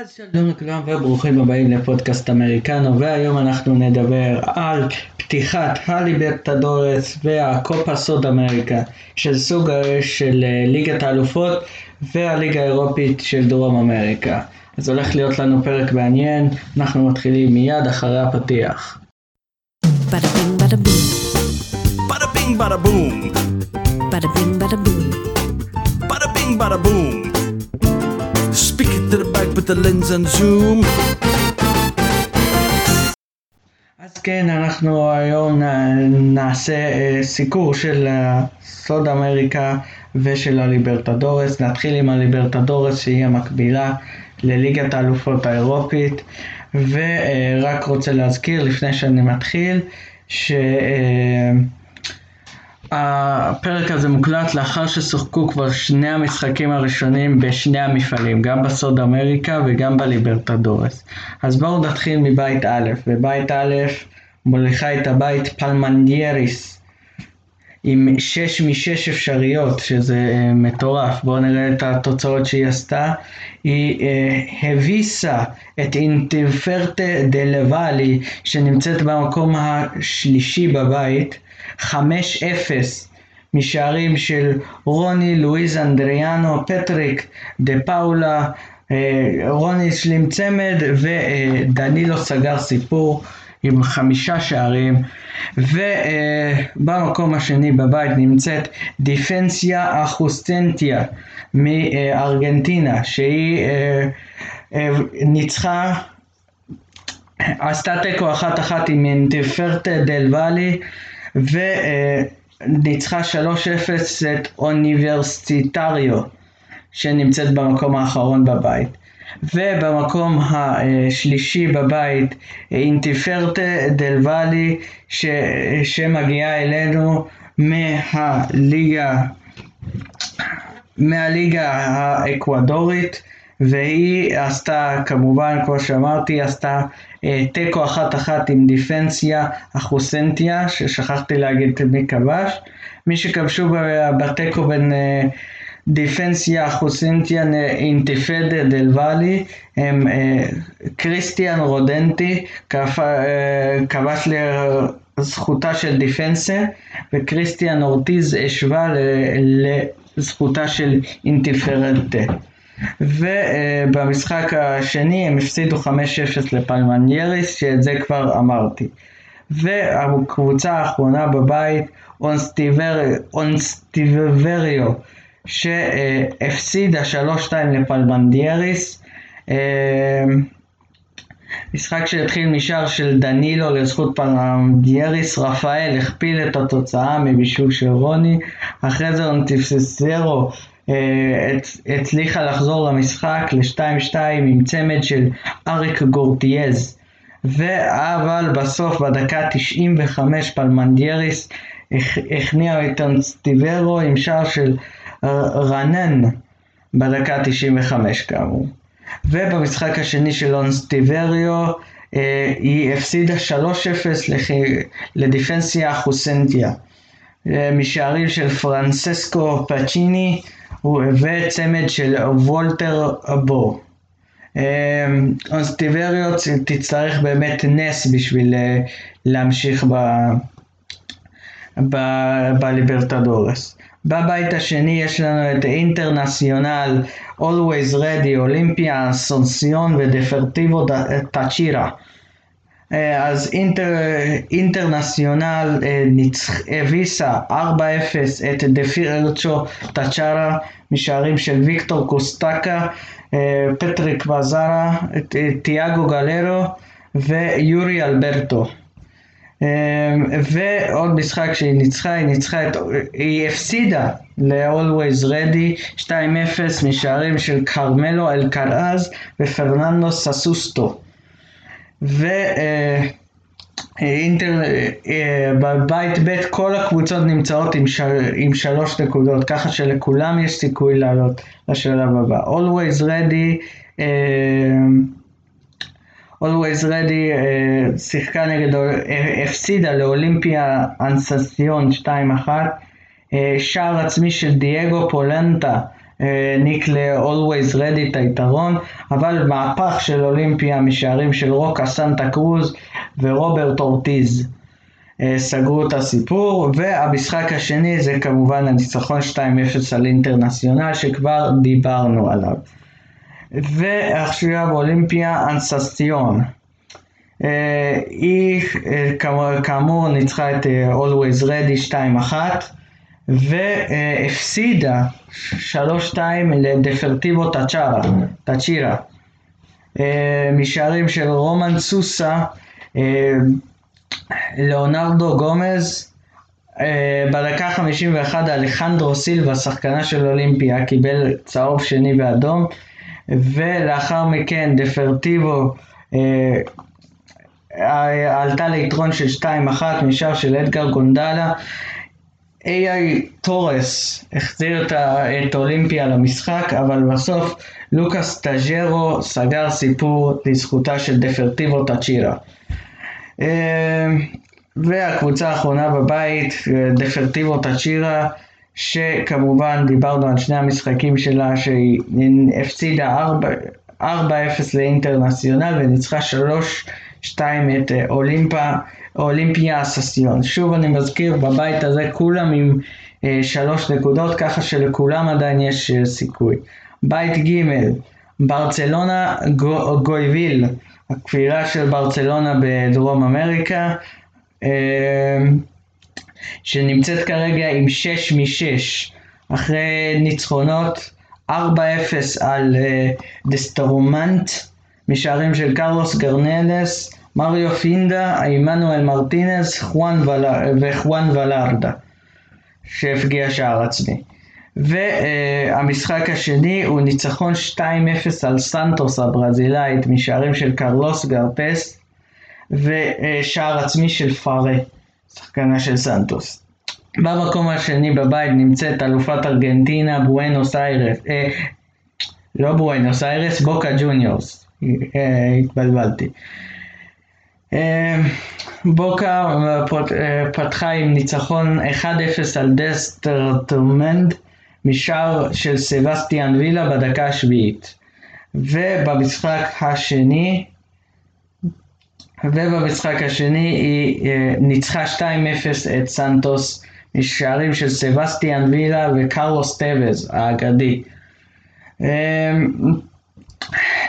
אז שלום לכולם וברוכים הבאים לפודקאסט אמריקנו והיום אנחנו נדבר על פתיחת הליברטדורס והקופה סוד אמריקה של סוג של אה, ליגת האלופות והליגה האירופית של דרום אמריקה. אז הולך להיות לנו פרק מעניין, אנחנו מתחילים מיד אחרי הפתיח. Bing, bada boom. Bada bing, bada boom. Bada bing, bada boom. The lens and zoom. אז כן, אנחנו היום נ- נעשה אה, סיקור של אה, סוד אמריקה ושל הליברטדורס. נתחיל עם הליברטדורס שהיא המקבילה לליגת האלופות האירופית. ורק רוצה להזכיר לפני שאני מתחיל, שהפרק הזה מוקלט לאחר ששוחקו כבר שני המשחקים הראשונים בשני המפעלים, גם בסוד אמריקה וגם בליברטדורס. אז בואו נתחיל מבית א', בבית א' מוליכה את הבית פלמנדייריס עם 6 מ-6 אפשריות, שזה אה, מטורף. בואו נראה את התוצאות שהיא עשתה. היא אה, הביסה את אינטרפרטה דה לוואלי, שנמצאת במקום השלישי בבית, 5-0 משערים של רוני, לואיז אנדריאנו, פטריק, דה פאולה, אה, רוני השלים צמד ודנילו סגר סיפור. עם חמישה שערים, ובמקום השני בבית נמצאת דיפנסיה אחוסטנטיה מארגנטינה, שהיא אה, אה, ניצחה, עשתה תיקו אחת אחת עם אינטרפרטה דל ואלי, וניצחה 3-0 את אוניברסיטריו, שנמצאת במקום האחרון בבית. ובמקום השלישי בבית אינטיפרטה דל ואלי ש, שמגיעה אלינו מהליגה מהליגה האקוודורית והיא עשתה כמובן כמו שאמרתי עשתה תיקו אחת אחת עם דיפנסיה אחוסנטיה ששכחתי להגיד מי כבש. מי שכבשו בתיקו בין אה, דיפנסיה חוסינטיאן אינתיפדה דל ואלי הם אה, קריסטיאן רודנטי אה, כבש לזכותה של דיפנסה וקריסטיאן אורטיז השווה לזכותה של אינתיפרנטה ובמשחק השני הם הפסידו 5-0 לפלמנייריס שאת זה כבר אמרתי. והקבוצה האחרונה בבית אונסטיבריו שהפסידה 3-2 לפלמנדייריס. משחק שהתחיל משער של דנילו לזכות פלמנדייריס, רפאל הכפיל את התוצאה מבישול של רוני, אחרי זה אונטיפסרו הצליחה לחזור למשחק ל-2-2 עם צמד של אריק גורטיאז. אבל בסוף בדקה 95 פלמנדייריס הכניע את אונסטיברו עם שער של רנן בדקה 95 כאמור. ובמשחק השני של אונסטיבריו אה, היא הפסידה 3-0 לדיפנסיה חוסנטיה אה, משערים של פרנססקו פצ'יני וצמד של וולטר בור. אה, אונסטיבריו תצטרך באמת נס בשביל להמשיך ב... ב... בליברטדורס. בבית השני יש לנו את אינטרנציונל, Always Ready, אולימפיה, אסונסיון ודפרטיבו טאצ'ירה. אז אינטר, אינטרנציונל הביסה 4-0 את דפירצ'ו טאצ'רה משערים של ויקטור קוסטקה, פטריק בזארה, תיאגו גלרו ויורי אלברטו. ועוד משחק שהיא ניצחה, היא ניצחה את, היא הפסידה ל-Always Ready 2-0 משערים של קרמלו אלקראז ופרננדו ססוסטו. ואינטר, בבית ב' כל הקבוצות נמצאות עם, של, עם שלוש נקודות, ככה שלכולם יש סיכוי לעלות לשלב הבא. Always Ready Always Ready uh, שיחקה נגד, הפסידה לאולימפיה אנססיון 2-1, uh, שער עצמי של דייגו פולנטה העניק ל-Always Ready את היתרון, אבל מהפך של אולימפיה משערים של רוקה סנטה קרוז ורוברט אורטיז אה, סגרו את הסיפור, והמשחק השני זה כמובן הניצחון 2-0 על אינטרנציונל שכבר דיברנו עליו. ועכשיו אולימפיה אנססטיון. אה, היא אה, כאמור ניצחה את אה, Always Ready 2-1 והפסידה 3-2 לדפרטיבו טאצ'רה, טאצ'ירה. משערים של רומן סוסה, ליאונרדו גומז, בדקה 51 אלחנדרו סילבה, שחקנה של אולימפיה, קיבל צהוב שני ואדום, ולאחר מכן דפרטיבו עלתה ליתרון של 2-1 משער של אדגר גונדלה. AI טורס החזיר את אולימפיה למשחק, אבל בסוף לוקאס טאג'רו סגר סיפור לזכותה של דפורטיבו טאצ'ירה. אמ, והקבוצה האחרונה בבית, דפורטיבו טאצ'ירה, שכמובן דיברנו על שני המשחקים שלה, שהיא הפסידה 4-0 לאינטרנציונל וניצחה 3 שתיים את אה, אולימפה, אולימפיה אססיון. שוב אני מזכיר, בבית הזה כולם עם אה, שלוש נקודות, ככה שלכולם עדיין יש אה, סיכוי. בית ג' ברצלונה גו, גויביל, הכפירה של ברצלונה בדרום אמריקה, שנמצאת כרגע עם 6 מ-6 אחרי ניצחונות 4-0 על דסטרומנט משערים של קרלוס גרסס, מריו פינדה, עמנואל מרטינס וחואן ולארדה, שהבקיע שער עצמי. והמשחק השני הוא ניצחון 2-0 על סנטוס הברזילאית משערים של קרלוס גרסס ושער עצמי של פארה, שחקנה של סנטוס. במקום השני בבית נמצאת אלופת ארגנטינה בואנוס איירס, אה, לא בואנוס איירס, בוקה ג'וניורס, אה, התבלבלתי. אה, בוקה אה, פתחה עם ניצחון 1-0 על דסטרטומנד משער של סבסטיאן וילה בדקה השביעית. ובמשחק השני ובמשחק השני היא ניצחה 2-0 את סנטוס משערים של סבסטיאן וילה וקרלוס טבז האגדי.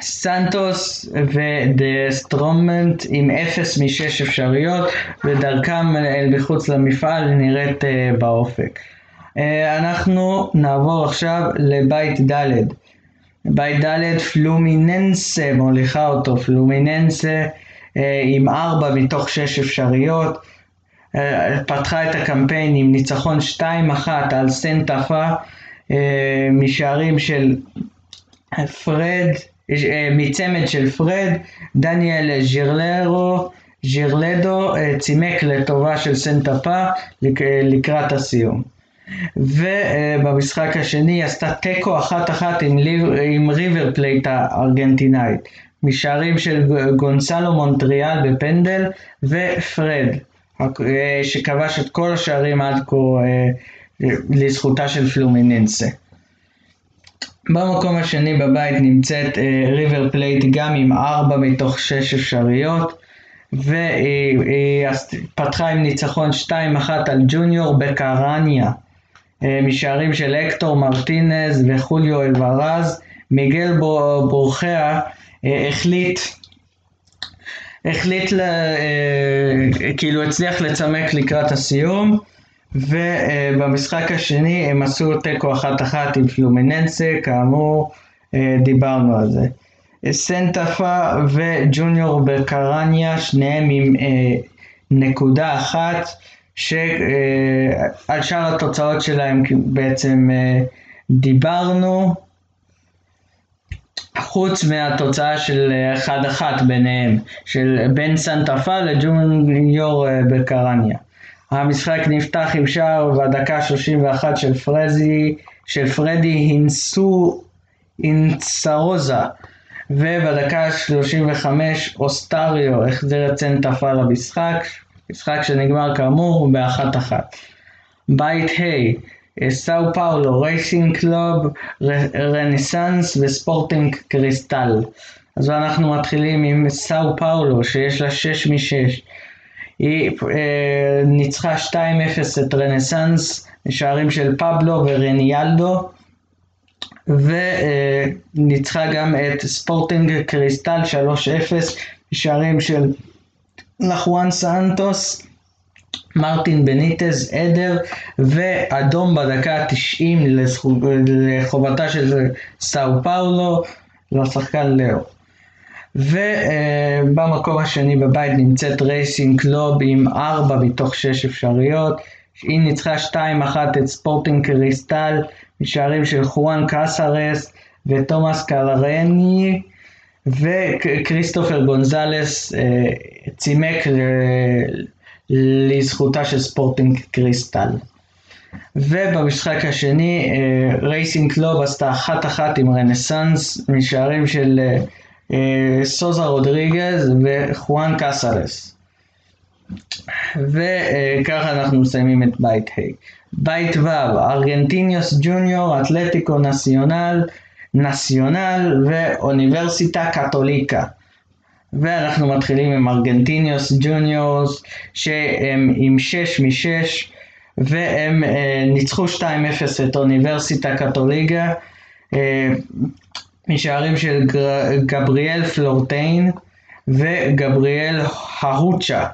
סנטוס ודסטרומנט עם אפס משש אפשריות ודרכם אל מחוץ למפעל נראית אה, באופק. אה, אנחנו נעבור עכשיו לבית ד'. בית ד' פלומיננסה מוליכה אותו, פלומיננסה uh, עם ארבע מתוך שש אפשריות. פתחה את הקמפיין עם ניצחון 2-1 על סנטאפה uh, משערים של פרד אה, מצמד של פרד, דניאל ז'ירלרו, ז'ירלדו אה, צימק לטובה של סנטאפה לקראת הסיום. ובמשחק השני עשתה תיקו אחת אחת עם, עם ריבר פלייט הארגנטינאית, משערים של גונסלו מונטיאל בפנדל ופרד, אה, שכבש את כל השערים עד כה לזכותה של פלומיננסה. במקום השני בבית נמצאת ריבר uh, פלייט גם עם 4 מתוך 6 אפשריות והיא פתחה עם ניצחון 2-1 על ג'וניור בקרניה. משערים של אקטור מרטינז וחוליו אלוורז מיגל בורחיה החליט החליט, לה, כאילו הצליח לצמק לקראת הסיום ובמשחק השני הם עשו תיקו אחת אחת עם פלומיננסה, כאמור אה, דיברנו על זה. סנטפה וג'וניור בקרניה, שניהם עם אה, נקודה אחת, שעל שאר התוצאות שלהם בעצם אה, דיברנו, חוץ מהתוצאה של אחד אחת ביניהם, של בין סנטפה לג'וניור בקרניה. המשחק נפתח עם שער בדקה 31 של פרזי, של פרדי הינסו אינצרוזה ובדקה 35 אוסטריו החזיר את סנטפה למשחק, משחק שנגמר כאמור באחת אחת. בית ה' סאו פאולו, רייסינג קלוב, רנסאנס וספורטינג קריסטל. אז אנחנו מתחילים עם סאו פאולו שיש לה 6 מ-6. היא אה, ניצחה 2-0 את רנסאנס, שערים של פבלו ורניאלדו, וניצחה גם את ספורטינג קריסטל 3-0, שערים של נחואן סנטוס, מרטין בניטז, עדר, ואדום בדקה ה-90 לחובתה של סאו פאולו, לשחקן לאו. ובמקום השני בבית נמצאת רייסינג קלוב עם 4 מתוך 6 אפשריות. היא ניצחה 2-1 את ספורטינג קריסטל משערים של חואן קסרס ותומאס קלרני וכריסטופר גונזלס אה, צימק לזכותה של ספורטינג קריסטל. ובמשחק השני אה, רייסינג קלוב עשתה אחת אחת עם רנסאנס משערים של אה, סוזה רודריגז וחואן קסרס. וככה אנחנו מסיימים את בית ה'. בית ו', ארגנטיניוס ג'וניור, אתלטיקו נציונל, נציונל ואוניברסיטה קתוליקה. ואנחנו מתחילים עם ארגנטיניוס ג'וניורס שהם עם 6 מ-6 והם אה, ניצחו 2-0 את אוניברסיטה קתוליקה אה, משערים של גבריאל פלורטיין וגבריאל הרוצ'ה.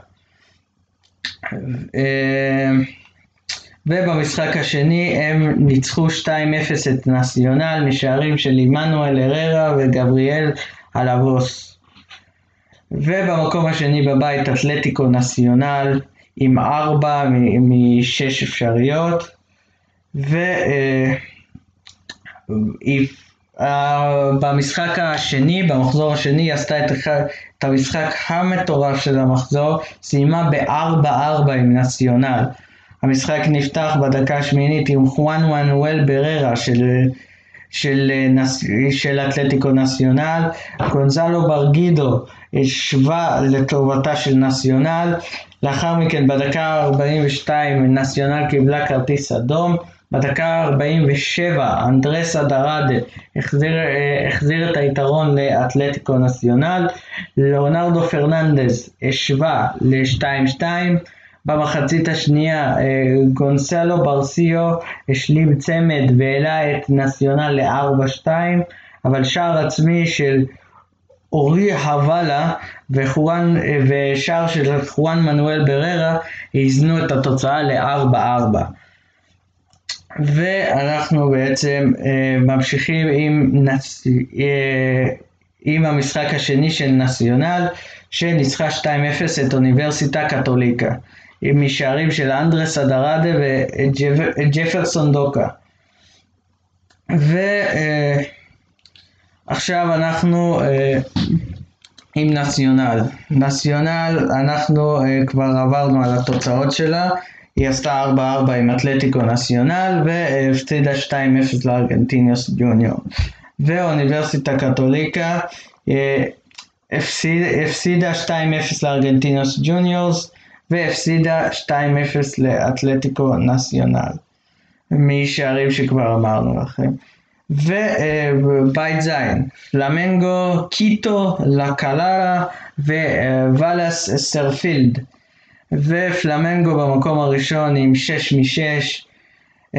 אה, ובמשחק השני הם ניצחו 2-0 את נציונל משערים של עמנואל הררה וגבריאל אלבוס. ובמקום השני בבית אתלטיקו נציונל עם 4 מ-6 אפשריות. ובמשחק השני, במחזור השני, היא עשתה את, את המשחק המטורף של המחזור, סיימה ב-4-4 עם נציונל. המשחק נפתח בדקה השמינית עם חואן מנואל בררה של, של, של אתלטיקו נציונל, גונזלו ברגידו השווה לטובתה של נציונל, לאחר מכן בדקה ה-42 נציונל קיבלה כרטיס אדום, בדקה ה-47 אנדרס אדרדה החזיר, החזיר את היתרון לאתלטיקו נציונל, לאונרדו פרננדז השווה ל-2-2 במחצית השנייה אה, גונסלו ברסיו השלים צמד והעלה את נציונל ל-4-2 אבל שער עצמי של אורי הוואלה אה, ושער של חואן מנואל בררה איזנו את התוצאה ל-4-4 ואנחנו בעצם אה, ממשיכים עם, נצ... עם המשחק השני של נציונל שניצחה 2-0 את אוניברסיטה קתוליקה. משערים של אנדרס אדרדה וג'פרסון דוקה. ועכשיו אנחנו אה, עם נציונל. נציונל, אנחנו אה, כבר עברנו על התוצאות שלה. היא עשתה 4-4 עם אתלטיקו נציונל והפסידה 2-0 לארגנטינוס ג'וניור. ואוניברסיטה קתוליקה אה, הפסידה 2-0 לארגנטינוס ג'וניורס והפסידה 2-0 לאתלטיקו נציונל, משערים שכבר אמרנו לכם. ובית זין, פלמנגו, קיטו, לקלרה וולס סרספילד. ופלמנגו במקום הראשון עם 6 מ-6.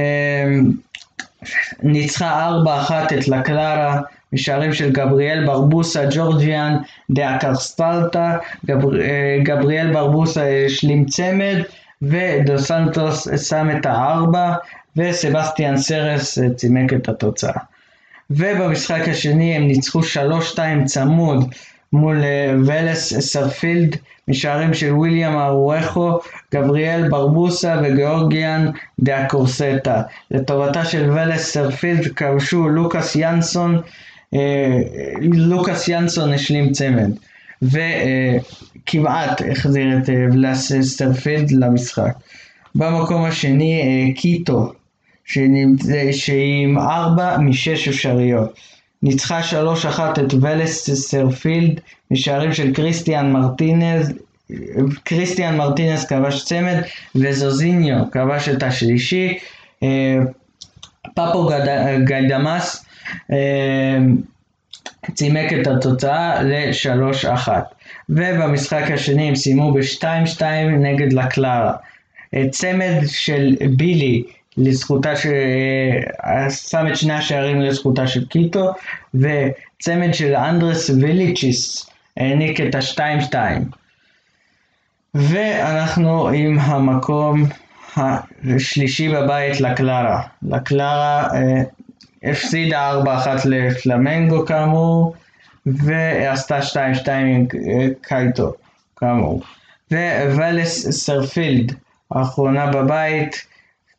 ניצחה 4-1 את לקלרה. משערים של גבריאל ברבוסה, ג'ורג'יאן דה אראסקאטה, גבר, אה, גבריאל ברבוסה השלים צמד, ודו סנטוס שם את הארבע, וסבסטיאן סרס אה, צימק את התוצאה. ובמשחק השני הם ניצחו 3-2 צמוד מול אה, ולס סרספילד, משערים של וויליאן אראו, גבריאל ברבוסה וג'ורג'יאן דה אראסקאטה. לטובתה של ולס סרספילד כבשו לוקאס ינסון אה, לוקאס ינסון השלים צמד וכמעט החזיר את אה, ולס סרספילד למשחק. במקום השני אה, קיטו שהיא עם 4 מ-6 אפשריות. ניצחה 3-1 את ולס סרספילד משערים של קריסטיאן מרטינז קריסטיאן מרטינס כבש צמד וזוזיניו כבש את השלישי אה, גד- גיידמאס אה, צימק את התוצאה ל-3-1 ובמשחק השני הם סיימו ב-2-2 נגד לקלרה. צמד של בילי לזכותה. אה, שם את שני השערים לזכותה של קיטו וצמד של אנדרס ויליצ'יס העניק את ה-2-2 ואנחנו עם המקום השלישי בבית לקלרה. לקלרה אה, הפסידה 4-1 לפלמנגו כאמור ועשתה 2-2 עם אה, קיטו כאמור. וואלס סרפילד האחרונה בבית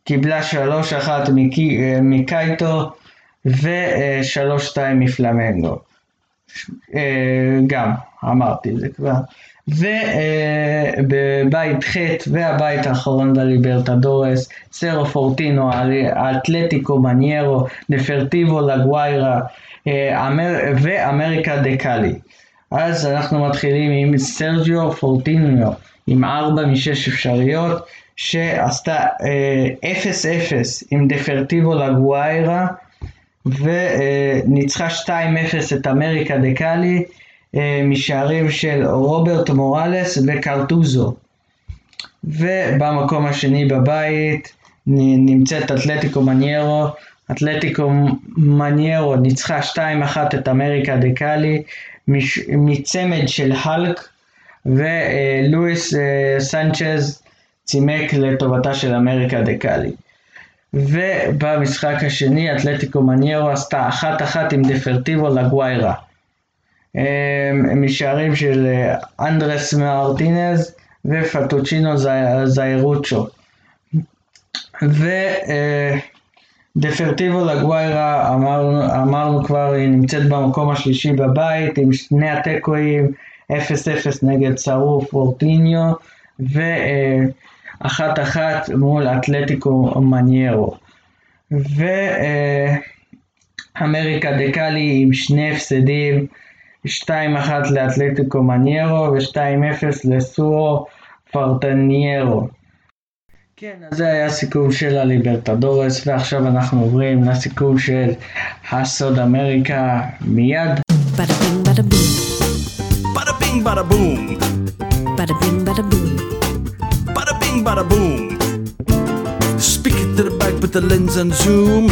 קיבלה 3-1 מקי- אה, מקייטו ו-3-2 מפלמנגו. אה, גם, אמרתי את זה כבר. ובבית ח' והבית האחרון בליברטדורס, סרו פורטינו, אתלטיקו מניירו, דפרטיבו לגוויירה אה, אמר- ואמריקה קאלי. אז אנחנו מתחילים עם סרג'יו פורטינו עם 4 מ-6 אפשריות שעשתה אה, 0-0 עם דפרטיבו לגוויירה וניצחה 2-0 את אמריקה דה קאלי אה, משערים של רוברט מוראלס וקרטוזו. ובמקום השני בבית נמצאת אתלטיקו מניירו. אתלטיקו מניירו ניצחה 2-1 את אמריקה דה קאלי מש- מצמד של האלק ולואיס אה, סנצ'ז צימק לטובתה של אמריקה דה קאלי. ובמשחק השני אתלטיקו מניירו עשתה אחת אחת עם דפרטיבו לגוויירה. אה, משערים של אה, אנדרס מרטינז ופטוצ'ינו זי- זיירוצ'ו. ודפרטיבו לגוויירה אמרנו, אמרנו כבר היא נמצאת במקום השלישי בבית עם שני התיקואים 0-0 נגד סרו פורטיניו ואחת אחת מול אתלטיקו מניירו. ואמריקה דה קאלי עם שני הפסדים 2-1 לאתלטיקו מניירו ו-2-0 לסורו פרטניירו. כן, אז זה היה הסיכום של הליברטדורס, ועכשיו אנחנו עוברים לסיכום של הסוד אמריקה מיד. Bada bing, bada boom. Bada boom. Speak it to the back with the lens and zoom.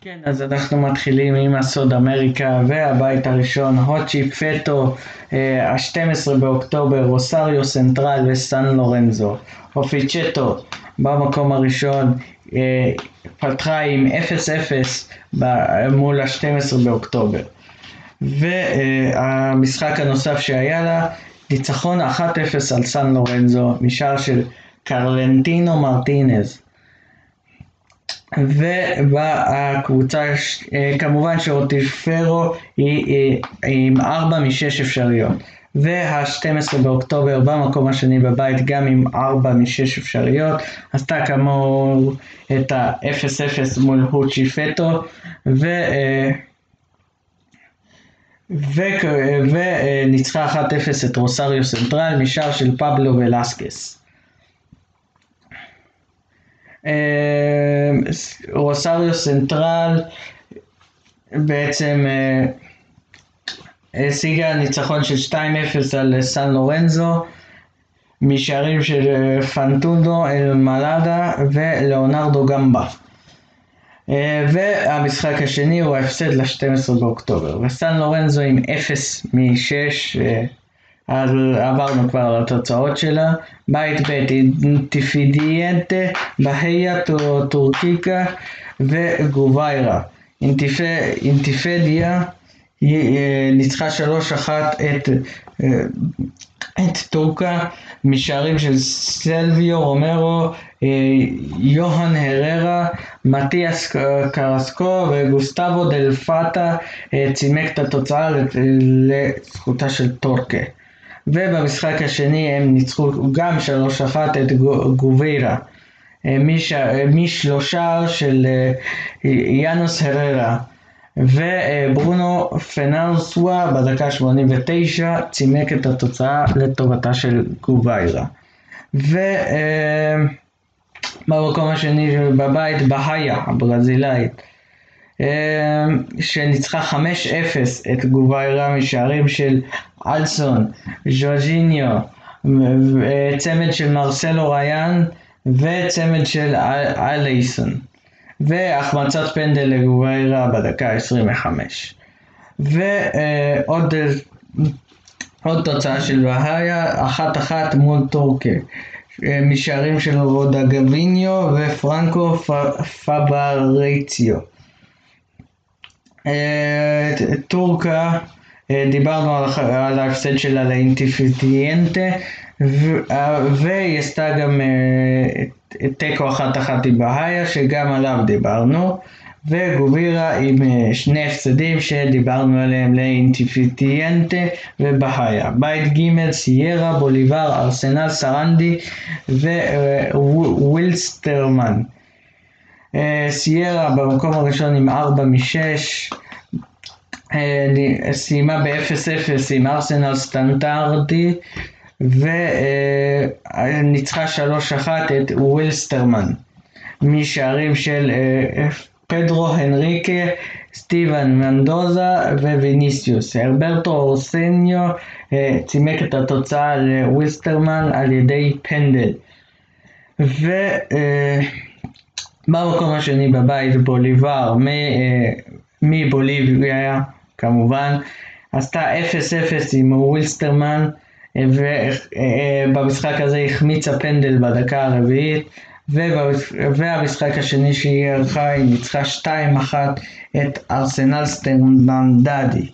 כן, אז אנחנו מתחילים עם הסוד אמריקה והבית הראשון, הוצ'י פטו, אה, ה-12 באוקטובר, רוסריו סנטרל וסן לורנזו. הואצ'יפטו במקום הראשון אה, פתחה עם 0-0 ב- מול ה-12 באוקטובר. והמשחק הנוסף שהיה לה, ניצחון 1-0 על סן לורנזו משער של קרלנטינו מרטינז. ובקבוצה, אה, כמובן שאוטיפרו היא היא עם 4 מ-6 אפשריות. וה-12 באוקטובר במקום השני בבית גם עם 4 מ-6 אפשריות, עשתה כאמור את ה-0-0 מול הוצ'י פטו, ו... אה, וכ- וניצחה 1-0 את רוסריו סנטרל משער של פבלו ולסקס. אה, רוסריו סנטרל בעצם אה, השיגה ניצחון של 2-0 על סן לורנזו משערים של אה, פנטונדו אל מלאדה ולאונרדו גמבה. אה, והמשחק השני הוא ההפסד ל-12 באוקטובר. וסן לורנזו עם 0 מ-6, אז עברנו כבר על התוצאות שלה. בית ב' אינטיפידיאנטה, בהיה טו- טורקיקה וגוביירה. אינטיפ- אינטיפדיה אה, ניצחה 3-1 את, אה, את טורקה משערים של סלביו רומרו, אה, יוהן הררה, מתיאס קרסקו וגוסטבו דל פאטה אה, צימק את התוצאה לזכותה של טורקה. ובמשחק השני הם ניצחו גם 3-1 את גו- גוביירה. אה, מש- משלושה של יאנוס הררה. וברונו פנרסווה בדקה 89 צימק את התוצאה לטובתה של גוביירה. במקום השני בבית בהיה הברזילאית אה, שניצחה 5-0 את גוביירה משערים של אלסון, ז'וז'יניו, אה, צמד של מרסלו ריאן וצמד של אלייסון והחמצת פנדל לגוביירה בדקה 25 ועוד עוד תוצאה של בהאיה, אחת אחת מול טורקיה משערים של רודה גביניו ופרנקו פברציו. אה, טורקה, אה, דיברנו על ההפסד שלה לאינטיפיטיאנטה והיא עשתה גם אה, תיקו אחת אחת עם בהאיה שגם עליו דיברנו וגובירה עם שני הפסדים שדיברנו עליהם לאינטיפיטיאנטה ובהאיה. בית ג' סיירה, בוליבר, ארסנל, סרנדי ווילסטרמן. סיארה במקום הראשון עם 4 מ-6, סיימה ב-0-0 עם ארסנל סרנדי וניצחה 3-1 את ווילסטרמן משערים של פדרו הנריקה, סטיבן מנדוזה וויניסיוס. הרברטו אורסניו צימק את התוצאה לוויסטרמן על ידי פנדל. ובמקום השני בבית בוליבר מבוליביה כמובן עשתה 0-0 עם ווילסטרמן ובמשחק הזה החמיצה פנדל בדקה הרביעית והמשחק השני שהיא ערכה היא ניצחה 2-1 את ארסנל סטנדדי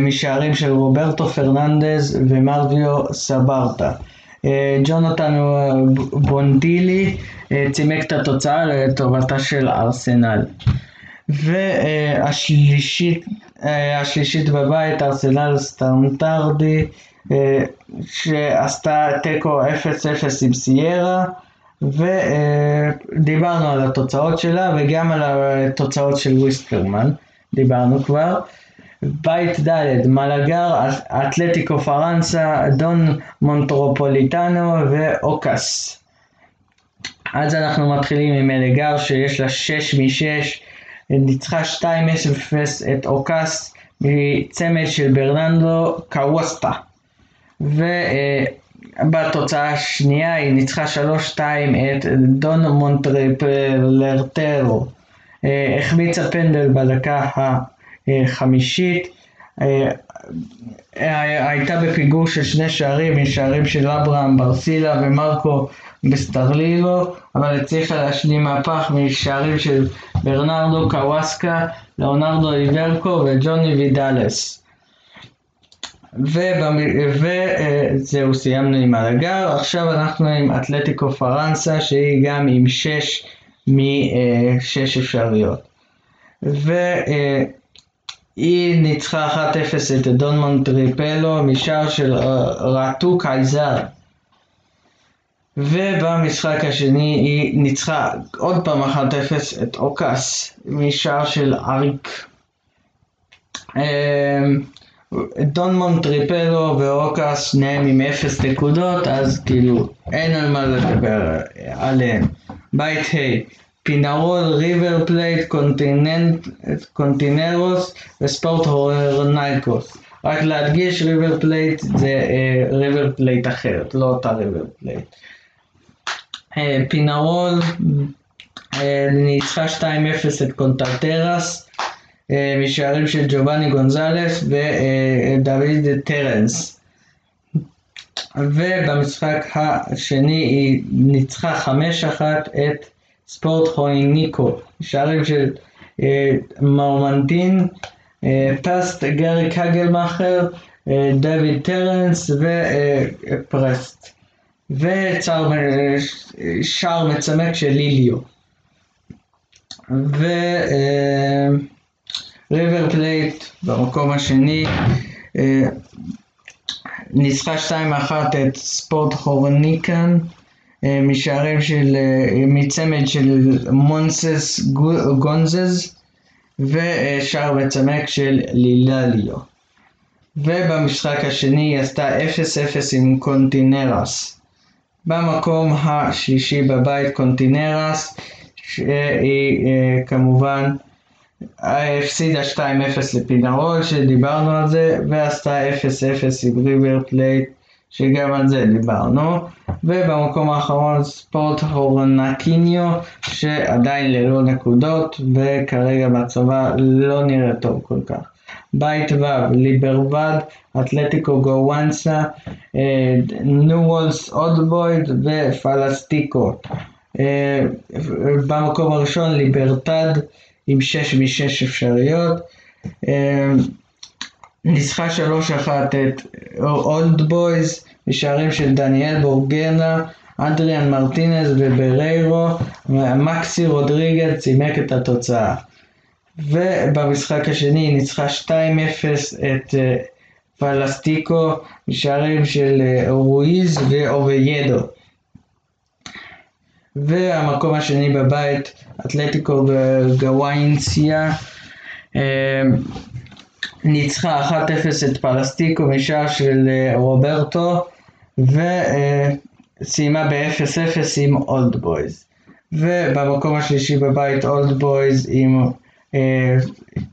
משערים של רוברטו פרננדז ומרוויו סברטה. ג'ונתן בונדילי צימק את התוצאה לטובתה של ארסנל. והשלישית השלישית בבית ארסנל סטנדרדי שעשתה תיקו 0-0 עם סיירה ודיברנו על התוצאות שלה וגם על התוצאות של וויסטרמן, דיברנו כבר. בית ד' מלאגר, אתלטיקו פרנסה, דון מונטרופוליטנו ואוקס. אז אנחנו מתחילים עם אלגר שיש לה 6 מ-6, ניצחה 2-0 את אוקס מצמד של ברננדו קווסטה. בתוצאה השנייה היא ניצחה 3-2 את דון מונטרפלרטרו. החמיצה פנדל בדקה החמישית. הייתה בפיגור של שני שערים, משערים של אברהם ברסילה ומרקו בסטרלילו, אבל הצליחה להשלים מהפך משערים של ברנרדו קוואסקה, לאונרדו איברקו וג'וני וידלס. וזהו, סיימנו עם הלגר, עכשיו אנחנו עם אתלטיקו פרנסה שהיא גם עם 6 מ-6 אפשריות. והיא ניצחה 1-0 את דון מונטריפלו משער של רטו קייזר. ובמשחק השני היא ניצחה עוד פעם 1-0 את אוקס משער של אריק. דון מונטריפלו ואוקס שניהם עם אפס נקודות, אז כאילו אין על מה לדבר עליהם. בית ה' פינרול, ריבר פלייט, קונטינרוס וספורט הורנייקוס. רק להדגיש ריבר פלייט זה ריבר פלייט אחרת, לא אותה ריבר פלייט. פינרול ניצחה 2-0 את קונטרטרס. משערים של ג'ובאני גונזלס ודוד טרנס. ובמשחק השני היא ניצחה 5-1 את ספורט חויניקו, שערים של מרמנטין, פסט גרי קגלמאכר, דוד טרנס ופרסט. ושער מצמק של ליליו. ו... ריבר פלייט במקום השני ניצחה 2-1 את ספורט חורניקן משערים של, מצמד של מונסס גונזז ושער מצמק של לילליו. ובמשחק השני היא עשתה 0-0 עם קונטינרס. במקום השלישי בבית קונטינרס, שהיא אה, כמובן הפסידה 2-0 לפינרול שדיברנו על זה, ועשתה 0-0 עם ריבר פלייט שגם על זה דיברנו. ובמקום האחרון ספורט הורנקיניו שעדיין ללא נקודות וכרגע בצבא לא נראה טוב כל כך. בית ו' ליברבד, אתלטיקו גוואנסה, ניו וולס אודבויד ופלסטיקו. אה, במקום הראשון ליברטד עם 6 מ-6 אפשריות. ניצחה 3-1 את אולד בויז בשערים של דניאל בורגנה, אנדריאן מרטינז ובריירו, מקסי רודריגז צימק את התוצאה. ובמשחק השני היא ניצחה 2-0 את אה, פלסטינו בשערים של אה, רואיז ואוביידו. והמקום השני בבית, אתלטיקו גויאניינסה, אה, ניצחה 1-0 את פלסטינו משער של רוברטו, וסיימה ב-0-0 עם אולד בויז. ובמקום השלישי בבית אולד בויז עם אה,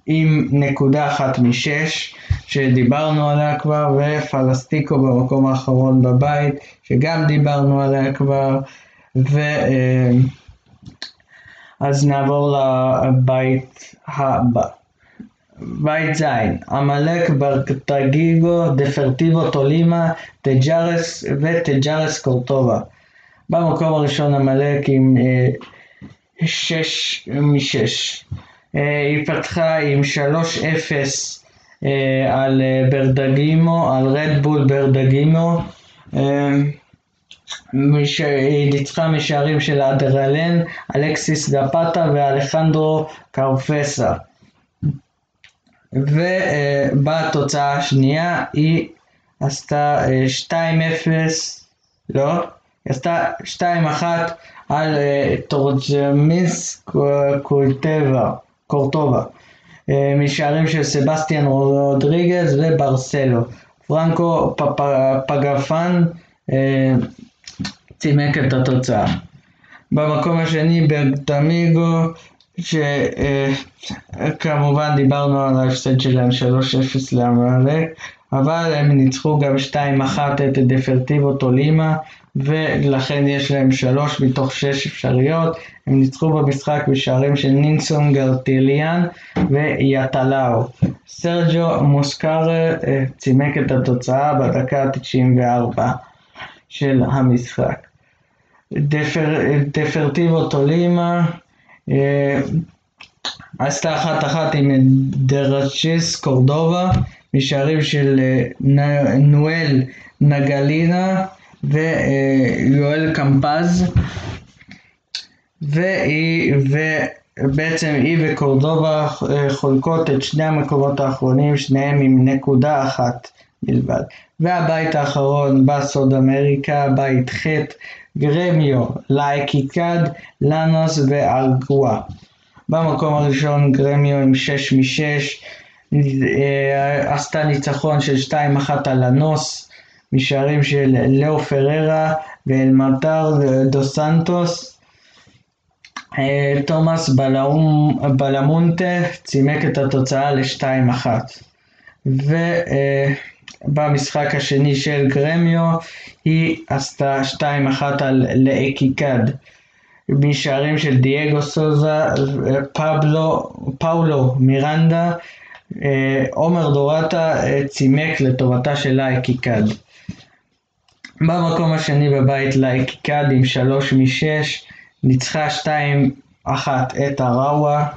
עם נקודה אחת משש שדיברנו עליה כבר ופלסטינו במקום האחרון בבית שגם דיברנו עליה כבר ו... אה, אז נעבור לבית הבא. בית זין, עמלק, ברטגיגו, דפרטיבו, טולימה, תג'רס ותג'רס קורטובה. במקום הראשון עמלק עם אה, שש משש. אה, היא פתחה עם 3-0 אה, על ברדגימו, על רדבול ברדגימו. היא ניצחה משערים של אדרלן, אלכסיס דפטה ואלחנדרו קרפסה. ובתוצאה השנייה היא עשתה 2-0, לא, היא עשתה 2-1 על קולטבה. קורטובה, אה, משערים של סבסטיאן רודריגז וברסלו. פרנקו פגפן אה, צימק את התוצאה. במקום השני בגדמיגו, שכמובן אה, דיברנו על ההפסד שלהם 3-0 לעמלק, אבל הם ניצחו גם 2-1 את דפרטיבו טולימה, ולכן יש להם 3 מתוך 6 אפשריות. הם ניצחו במשחק בשערים של נינסון גרטיליאן ויאטלאו. סרג'ו מוסקארה אה, צימק את התוצאה בדקה ה-94 של המשחק. דפר, דפרטיבו טולימה אה, עשתה אחת אחת עם דרצ'יס קורדובה משערים של אה, נואל נגלינה ויואל קמפז והיא, ובעצם היא וקורדובה אה, חולקות את שני המקומות האחרונים, שניהם עם נקודה אחת בלבד. והבית האחרון בסוד אמריקה, בית ח' גרמיו, לייקיקד, לאנוס וארגואה. במקום הראשון גרמיו עם 6 מ-6, אה, עשתה ניצחון של 2-1 על לנוס, משערים של לאו פררה ואלמטר דו סנטוס. אה, תומאס בלמונטה צימק את התוצאה ל-2-1 ובמשחק השני של גרמיו היא עשתה 2-1 על לאקיקד משערים של דייגו סוזה, פבלו, פאולו מירנדה, אה, עומר דורטה אה, צימק לטובתה של לאקיקד. במקום השני בבית לאקיקד עם 3 מ-6 ניצחה 2-1 את הראווה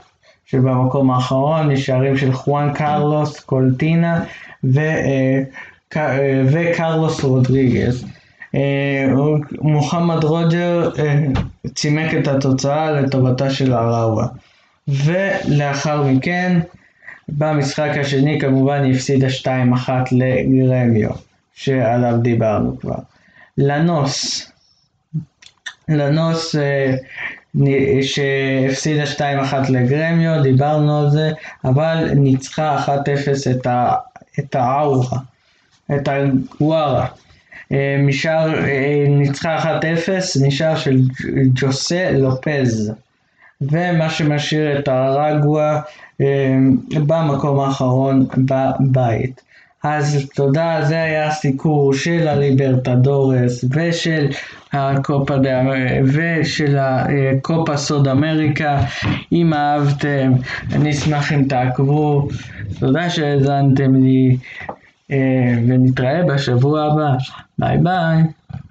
שבמקום האחרון, נשארים של חואן קרלוס קולטינה ו, אה, אה, וקרלוס רודריגז. אה, מוחמד רוג'ר צימק את התוצאה לטובתה של הראווה. ולאחר מכן, במשחק השני כמובן היא הפסידה 2-1 לגרמיו, שעליו דיברנו כבר. לנוס לנוס שהפסידה 2-1 לגרמיו, דיברנו על זה, אבל ניצחה 1-0 את, ה, את האורה, את הגוארה. אה, משער, אה, ניצחה 1-0, משער של ג'וסה לופז. ומה שמשאיר את ארגואה אה, במקום האחרון בבית. אז תודה, זה היה הסיקור של הליברטדורס ושל הקופה ושל הקופה סוד אמריקה. אם אהבתם, אני אשמח אם תעקבו. תודה שהאזנתם לי, אה, ונתראה בשבוע הבא. ביי ביי.